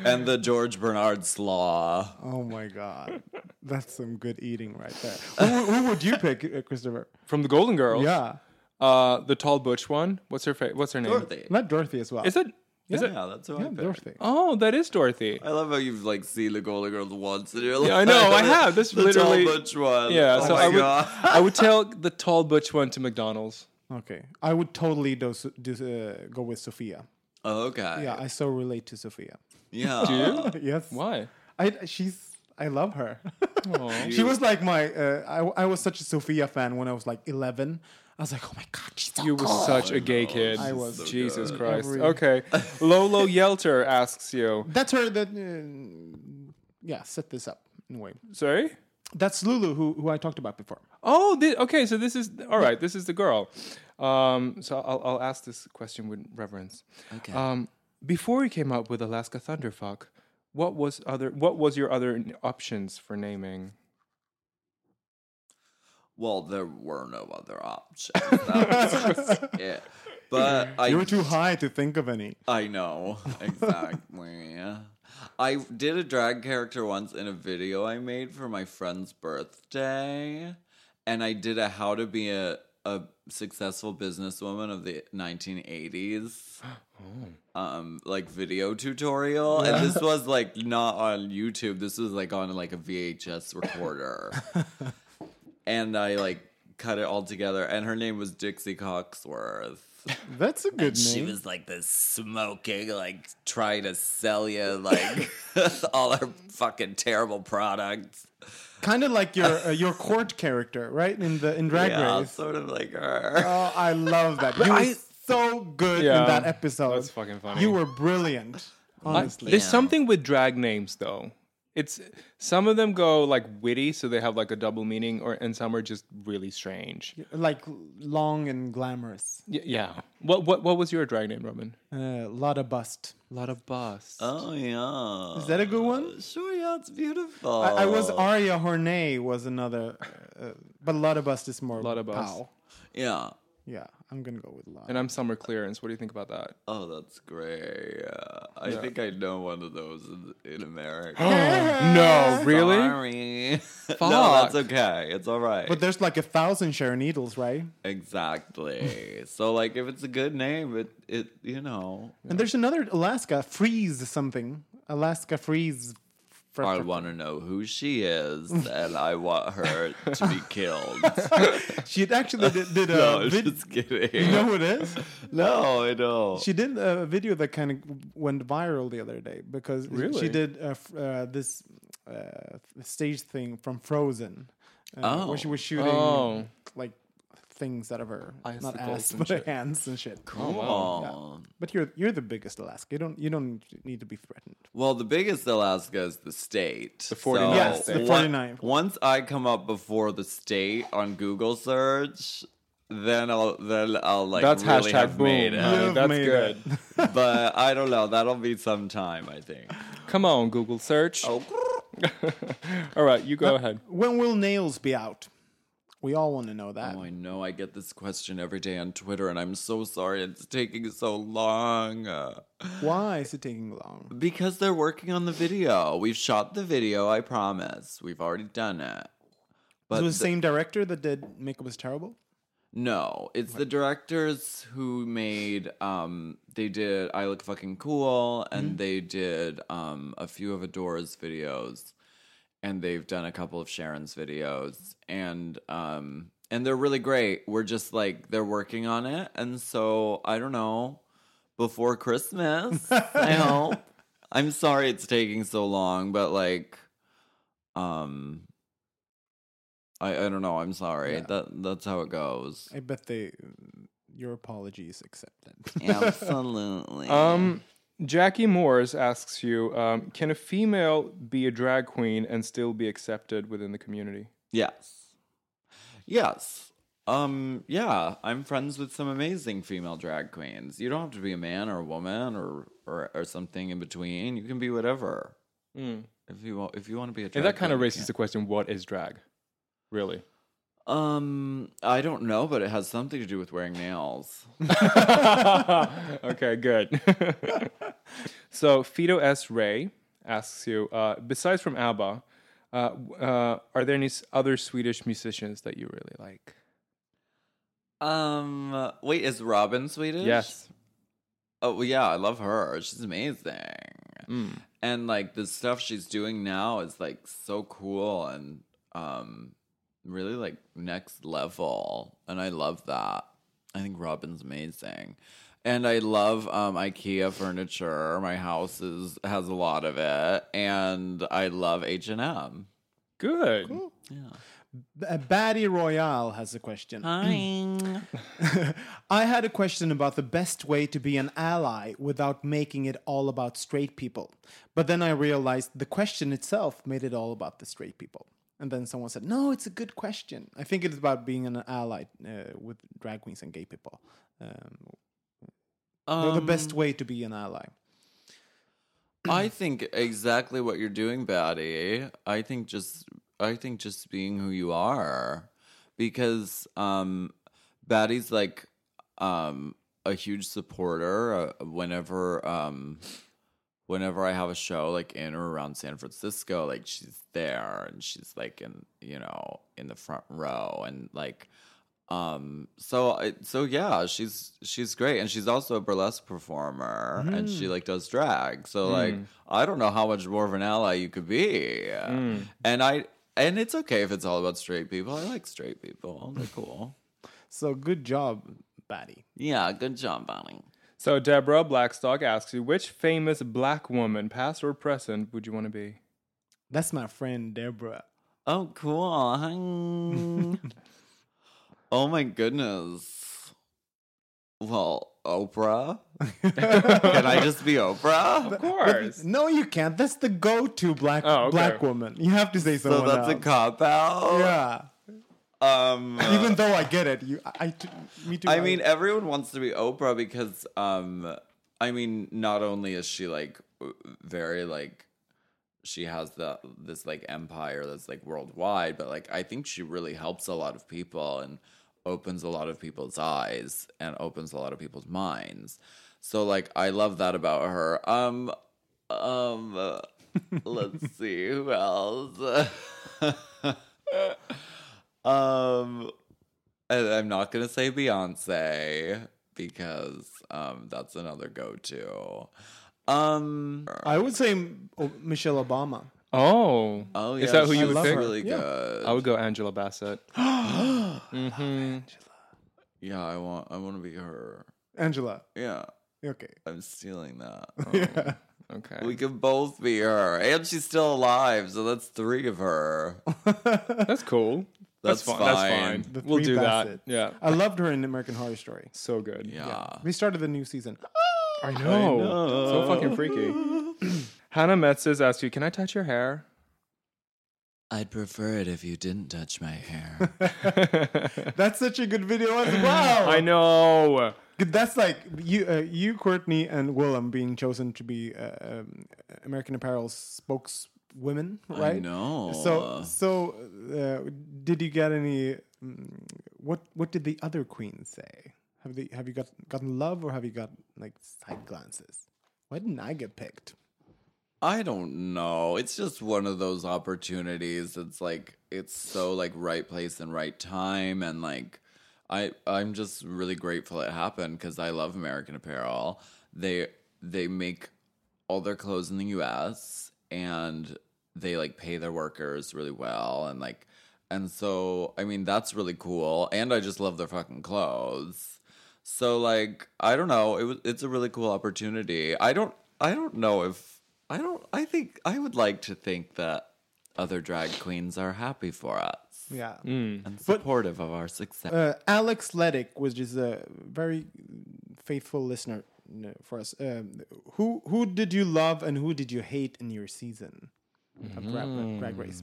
and the George Bernard slaw. Oh my god, that's some good eating right there. who, who would you pick, uh, Christopher? From the Golden Girls. Yeah, Uh, the tall butch one. What's her fa- What's her name? Dorothy. not Dorothy as well. Is it? Is it? Yeah, that's who I Yeah, picked. Dorothy. Oh, that is Dorothy. I love how you've like seen the Golden Girls once and you're like, Yeah, I know, I have. This the literally- tall butch one. Yeah, oh so my I would God. I would tell the tall butch one to McDonald's. Okay, I would totally do, do uh, go with Sophia. Oh, okay. Yeah, I so relate to Sophia. Yeah. Do you? yes. Why? I she's I love her. she was like my uh, I I was such a Sophia fan when I was like 11. I was like, "Oh my god, she's so You were cool." such a gay kid. I was. So Jesus good. Christ. Every- Okay. Lolo Yelter asks you. That's her that uh, yeah, set this up in a way. Sorry? That's Lulu who who I talked about before. Oh, thi- okay. So this is all right. This is the girl. Um, so I'll, I'll ask this question with reverence. Okay. Um, before you came up with Alaska Thunderfuck, what was other? What was your other options for naming? Well, there were no other options. That was just it. But I you were too high to think of any. I know exactly. I did a drag character once in a video I made for my friend's birthday, and I did a how to be a a successful businesswoman of the 1980s, um, like video tutorial, and this was like not on YouTube. This was like on like a VHS recorder, and I like cut it all together. And her name was Dixie Coxworth. That's a good She name. She was like this smoking, like trying to sell you like all her fucking terrible products. kind of like your uh, your court character, right? In the in Drag yeah, Race. sort of like her. Oh, I love that. You were so good Yeah, in that episode. that's fucking funny. You were brilliant. Honestly. There's Yeah. something with drag names though. It's some of them go like witty, so they have like a double meaning, or and some are just really strange. like long and glamorous. Y- yeah. What what what was your drag name, Robin? Uh, of Bust. A lot of busts. Oh yeah. Is that a good one? Sure, yeah, it's beautiful. I, I was Aria Hornay was another, uh, but of Bust is more Lotta Bust. pow. Yeah. Yeah, I'm gonna go with Lotta. and I'm summer clearance. What do you think about that? Oh, that's great. Yeah. I think I know one of those in, in America. no, really? Sorry. no, that's okay. It's all right. but there's like a thousand Sharon Needles, right? exactly. so, like, if it's a good name, it it you know, And there's another Alaska Freeze something. Alaska Freeze. I want to know who she is, and I want her to be killed. She actually did, did a no, vid- just kidding. You know who it is? no, I don't. She did a video that kind of went viral the other day because Really? she did uh, f- uh, this uh, stage thing from Frozen, uh, where she was shooting Oh. like things out of her not Icicles ass and but shit. hands and shit. Oh. But you're you're the biggest Alaska. You don't you don't need to be threatened. Well, the biggest Alaska is the state. The 49th Yes, the 49th. Once I come up before the state on Google search, then I'll then I'll like That's really hashtag have made boom. it. That's made good. but I don't know. That'll be some time, I think. Come on, Google search. Oh. All right, you go ahead. When will nails be out? We all want to know that. Oh, I know. I get this question every day on Twitter, and I'm so sorry it's taking so long. Why is it taking long? because they're working on the video. We've shot the video. I promise. We've already done it. But it was the- the same director that did Makeup Was Terrible. No, it's the directors who made um they did I Look Fucking Cool and they did um a few of Adora's videos and they've done a couple of Sharon's videos and um and they're really great. We're just like they're working on it and so I don't know before Christmas. I hope. I'm sorry it's taking so long, but like um I, I don't know. I'm sorry. Yeah. That that's how it goes. I bet they your apology is accepted. Absolutely. Um, Jackie Moores asks you, um, can a female be a drag queen and still be accepted within the community? yes. Yes. Um. Yeah. I'm friends with some amazing female drag queens. You don't have to be a man or a woman or or, or something in between. You can be whatever. If you want, if you want to be a drag And that kind of queen, raises the question: What is drag? Really? Um, I don't know, but it has something to do with wearing nails. okay, good. so Fido S. Ray asks you, uh, besides from ABBA, uh, uh, are there any other Swedish musicians that you really like? Um, wait, is Robyn Swedish? Yes. Oh well, yeah, I love her. She's amazing. And like the stuff she's doing now is like so cool and um really like next level. And I love that. I think Robyn's amazing. And I love um IKEA furniture. My house is has a lot of it. And I love H&M. Good. B- uh, Batty Royale has a question. Hi. I had a question about the best way to be an ally without making it all about straight people. But then I realized the question itself made it all about the straight people. And then someone said, "No, it's a good question. I think it's about being an ally uh, with drag queens and gay people. Um, the- the best way to be an ally." I think exactly what you're doing, Batty. I think just I think just being who you are. Because um Batty's like um a huge supporter uh, whenever um whenever I have a show like in or around San Francisco, like she's there and she's like in you know in the front row and like um so so yeah she's she's great. And she's also a burlesque performer and she mm. like does drag. So mm. like I don't know how much more of an ally you could be. Mm. And I and it's okay if it's all about straight people. I like straight people. They're cool. So good job, Batty. yeah good job Bonnie So Deborah Blackstock asks you, which famous black woman, past or present, would you want to be? That's my friend Deborah. Oh, cool. Hi. oh my goodness. Well, Oprah? Can I just be Oprah? Of course. No, you can't. That's the go-to black Oh, okay. black woman. You have to say something. So someone that's a else. cop out. yeah. Um Even though I get it, you, I, I t- me too. I mean everyone wants to be Oprah because um I mean not only is she like very like she has the this like empire that's like worldwide but like I think she really helps a lot of people and opens a lot of people's eyes and opens a lot of people's minds. So like I love that about her. Um um let's see who else. um I'm not gonna say Beyonce because um that's another go-to. Um I would say oh, Michelle Obama. Oh. oh yeah, Is that who you she's would love pick? her. really Yeah. good. I would go Angela Bassett. hmm yeah, I want I want to be her. Angela. Yeah, Okay. I'm stealing that. Yeah. Okay. We can both be her, and she's still alive, so that's three of her. That's cool. That's, That's fine. That's fine. fine. The We'll do Bassett. that. Yeah. I loved her in American Horror Story. So good. Yeah. We started the new season. I know. So fucking freaky. Hannah Metzes asks you, "Can I touch your hair?" I'd prefer it if you didn't touch my hair. That's such a good video as well. I know. That's like you, uh, you, Courtney, and Willam being chosen to be uh, um, American Apparel's spokeswomen, right? I know. So, so uh, did you get any? mm, What What did the other queens say? Have they Have you got gotten love or have you got like side glances? Why didn't I get picked? I don't know. It's just one of those opportunities. It's like it's so like right place and right time and like I I'm just really grateful it happened cuz I love American Apparel. They they make all their clothes in the US and they like pay their workers really well and like and so I mean that's really cool and I just love their fucking clothes. So like I don't know, it was it's a really cool opportunity. I don't I don't know if I don't I think I would like to think that other drag queens are happy for us Yeah. and supportive of our success. Uh, Alex Ledick, which is a very faithful listener for us. Um, who who did you love and who did you hate in your season of Drag, drag Race?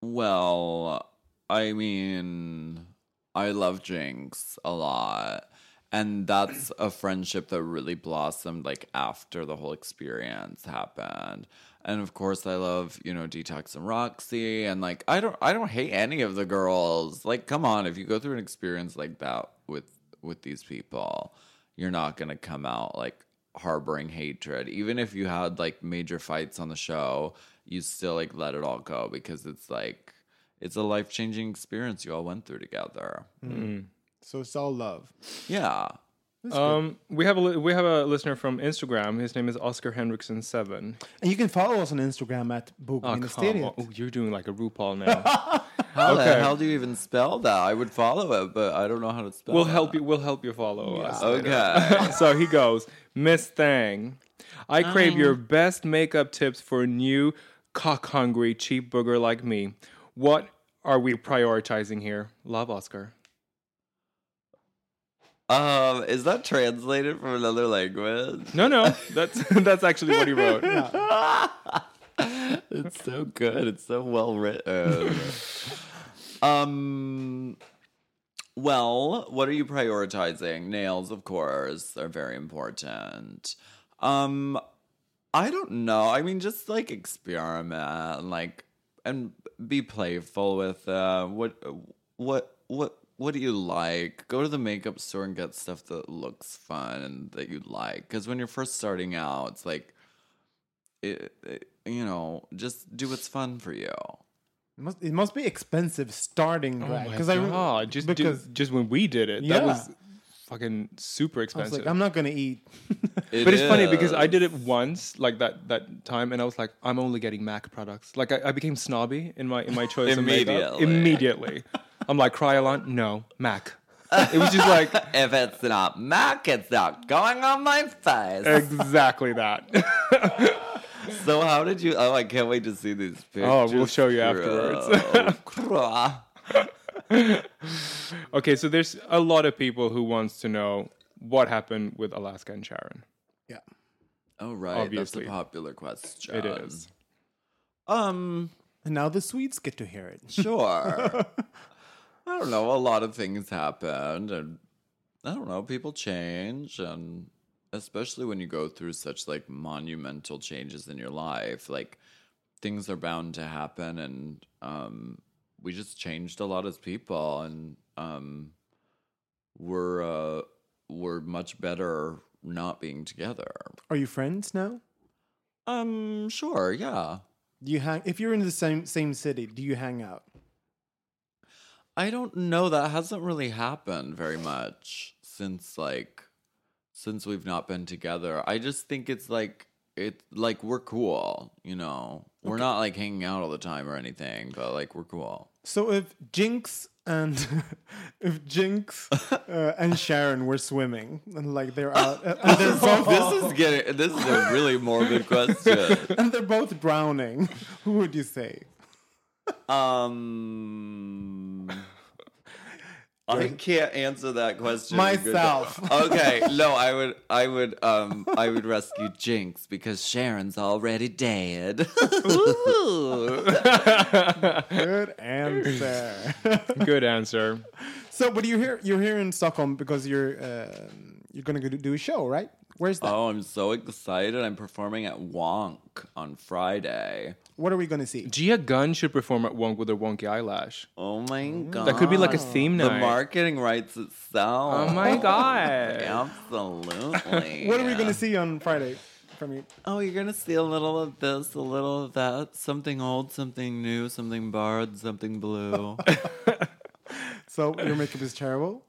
Well, I mean, I love Jinkx a lot. And that's a friendship that really blossomed like after the whole experience happened. And of course, I love you know Detox and Roxy, and like I don't I don't hate any of the girls. Like, come on, if you go through an experience like that with with these people, you're not gonna come out like harboring hatred. Even if you had like major fights on the show, you still like let it all go because it's like it's a life changing experience you all went through together. Mm. So it's all love. Yeah. Um, we have a li- we have a listener from Instagram. His name is Oscar Henriksen seven. And you can follow us on Instagram at Oh, come Bogministeriet. on. Oh, you're doing like a RuPaul now. How the hell do you even spell that? I would follow it, but I don't know how to spell it. we'll that. help you. We'll help you follow us. Okay. so he goes, Miss Thang, I crave your best makeup tips for a new cock hungry cheap booger like me. What are we prioritizing here? Love Oscar. Um, is that translated from another language? No, no, that's that's actually what he wrote. It's so good. It's so well written. um well, what are you prioritizing? Nails, of course, are very important. Um I don't know. I mean just like experiment and like and be playful with uh what what what what do you like? Go to the makeup store and get stuff that looks fun and that you like. Because when you're first starting out, it's like it, it- you know, just do what's fun for you. It must, it must be expensive starting drag. Oh my Because I re- God, just do- because just when we did it, Yeah. that was fucking super I was expensive. like, I'm not gonna eat. but it's funny because I did it once, like that that time, and I was like, I'm only getting Mac products. Like I, I became snobby in my in my choice of makeup. Immediately. Immediately, I'm like Kryolan, no Mac. It was just like If it's not Mac, it's not going on my face. exactly that. so how did you? Oh, I can't wait to see these pictures. Oh, we'll show you afterwards. afterwards. okay, so there's a lot of people who wants to know what happened with Alaska and Sharon. Yeah. oh right, Obviously. that's a popular question. It is. Um, And now the Swedes get to hear it. sure. I don't know. A lot of things happened, and I don't know. People change, and especially when you go through such like monumental changes in your life, like things are bound to happen, and um, we just changed a lot as people, and um, we're uh, we're much better not being together. Are you friends now? Um, sure, yeah. Do you hang? If you're in the same same city, do you hang out? I don't know. That hasn't really happened very much since like since we've not been together. I just think it's like it like we're cool, you know. We're not like hanging out all the time or anything, but like we're cool. So if Jinkx and if Jinkx uh, and Sharon were swimming and like they're out uh, and they're both This is getting this is a really morbid question. and they're both drowning, who would you say? Um I can't answer that question. Myself. Okay, no, I would I would um I would rescue Jinkx because Sharon's already dead. Good answer. Good answer. so, but you're here. You're here in Stockholm because you're uh, you're gonna go do a show, right? Where's that? Oh, I'm so excited. I'm performing at Wonk on Friday. What are we gonna see? Gia Gunn should perform at Wonk with her wonky eyelash. Oh my god. That could be like a theme The marketing writes itself. Oh my god. Absolutely. What are we gonna see on Friday from you? Oh, you're gonna see a little of this, a little of that, something old, something new, something borrowed, something blue. So your makeup is terrible.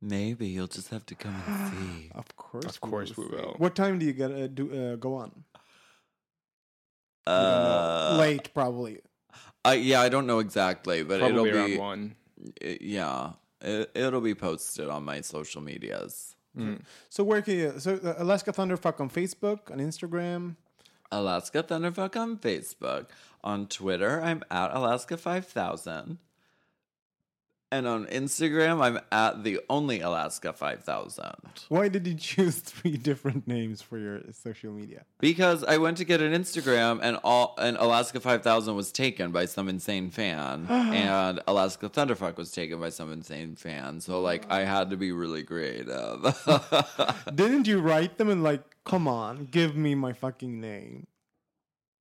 Maybe you'll just have to come and see. Of course, Of course we will. What time do you get uh, do uh, go on? Uh, Late, probably. I, yeah, I don't know exactly, but Probably it'll around be one. it- yeah, it, it'll be posted on my social medias. So where can you? So uh, Alaska Thunderfuck on Facebook, on Instagram. Alaska Thunderfuck on Facebook. On Twitter, I'm at Alaska five thousand. And on Instagram, I'm at the only Alaska 5000. Why did you choose three different names for your social media? Because I went to get an Instagram and all and Alaska 5000 was taken by some insane fan and Alaska Thunderfuck was taken by some insane fan. So like I had to be really creative. Didn't you write them and like, come on, give me my fucking name?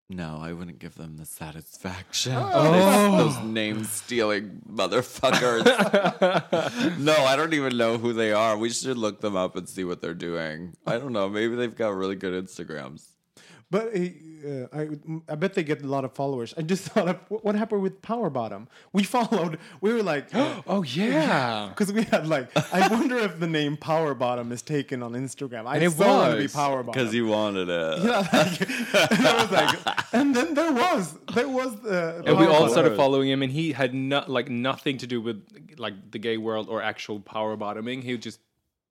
No, I wouldn't give them the satisfaction. Oh. Those, those oh. name stealing motherfuckers. no, I don't even know who they are. We should look them up and see what they're doing. I don't know. Maybe they've got really good Instagrams. But uh, I, I bet they get a lot of followers. I just thought of what what happened with Power Bottom. We followed. We were like, Oh yeah. because we had like. I wonder if the name Power Bottom is taken on Instagram. I And it still want to be was, Power Bottom Because you wanted it. Yeah, like, and I was like, and then there was there was the and we all Bottom. started following him, and he had not like nothing to do with like the gay world or actual power bottoming. He just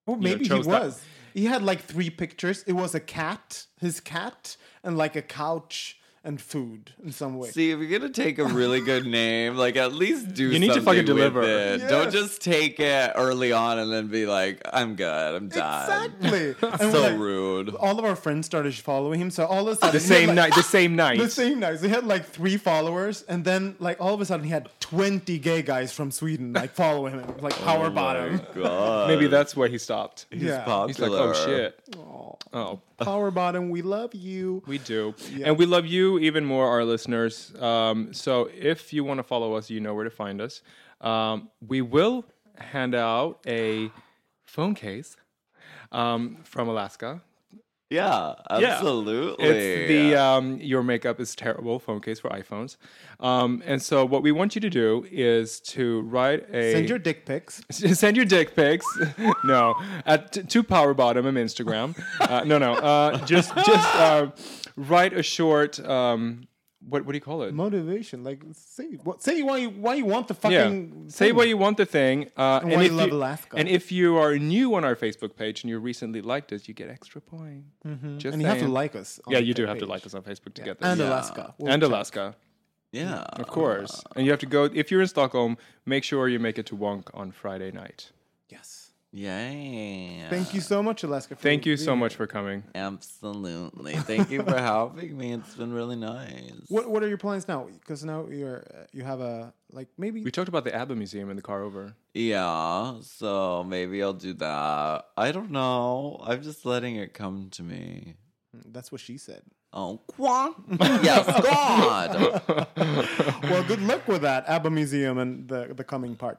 Well, you know, maybe he was. that. Was. He had like three pictures. It was a cat, his cat, and like a couch and food in some way. See, if you're gonna take a really good name, like at least do You need to fucking deliver. it. Yes. Don't just take it early on and then be like, "I'm good, I'm done." Exactly. So like, rude. All of our friends started following him. So all of a sudden, the same like- night. The same night. The same night. So he had like three followers, and then like all of a sudden he had twenty gay guys from Sweden like follow him, like power bottom. God, Maybe that's where he stopped. he's Yeah. popular. He's like, oh shit. Oh, Power bottom, we love you. we do, and we love you even more, our listeners. Um, so if you want to follow us, you know where to find us. Um, we will hand out a phone case um, from Alaska. Yeah, Yeah. absolutely. It's the um, your makeup is terrible phone case for iPhones. Um, and so what we want you to do is to write a Send your dick pics. send your dick pics. no, at t- to Power Bottom on Instagram. Uh, no, no, uh, just just uh, write a short. Um, what what do you call it? Motivation, like say what say why you why you want the Yeah, fucking say thing. why you want the thing, uh, And why if you love Alaska. And if you are new on our Facebook page and you recently liked us, you get extra points. Mm-hmm. and you have to like us. on Yeah, you do page. have to like us on Facebook to get this. And Yeah. Alaska. We'll and check. Alaska. yeah, Of course. And you have to go, if you're in Stockholm, make sure you make it to Wonk on Friday night. Yes. Yeah. Thank you so much, Alaska. For Thank you so being much here. for coming. Absolutely. Thank you for helping me. It's been really nice. What What are your plans now? Because now you're uh, you have a like maybe We talked about the ABBA Museum in the car over. Yeah, so maybe I'll do that. I don't know. I'm just letting it come to me. that's what she said. Oh, qua? yes, God. Well, good luck with that ABBA museum and the the coming part.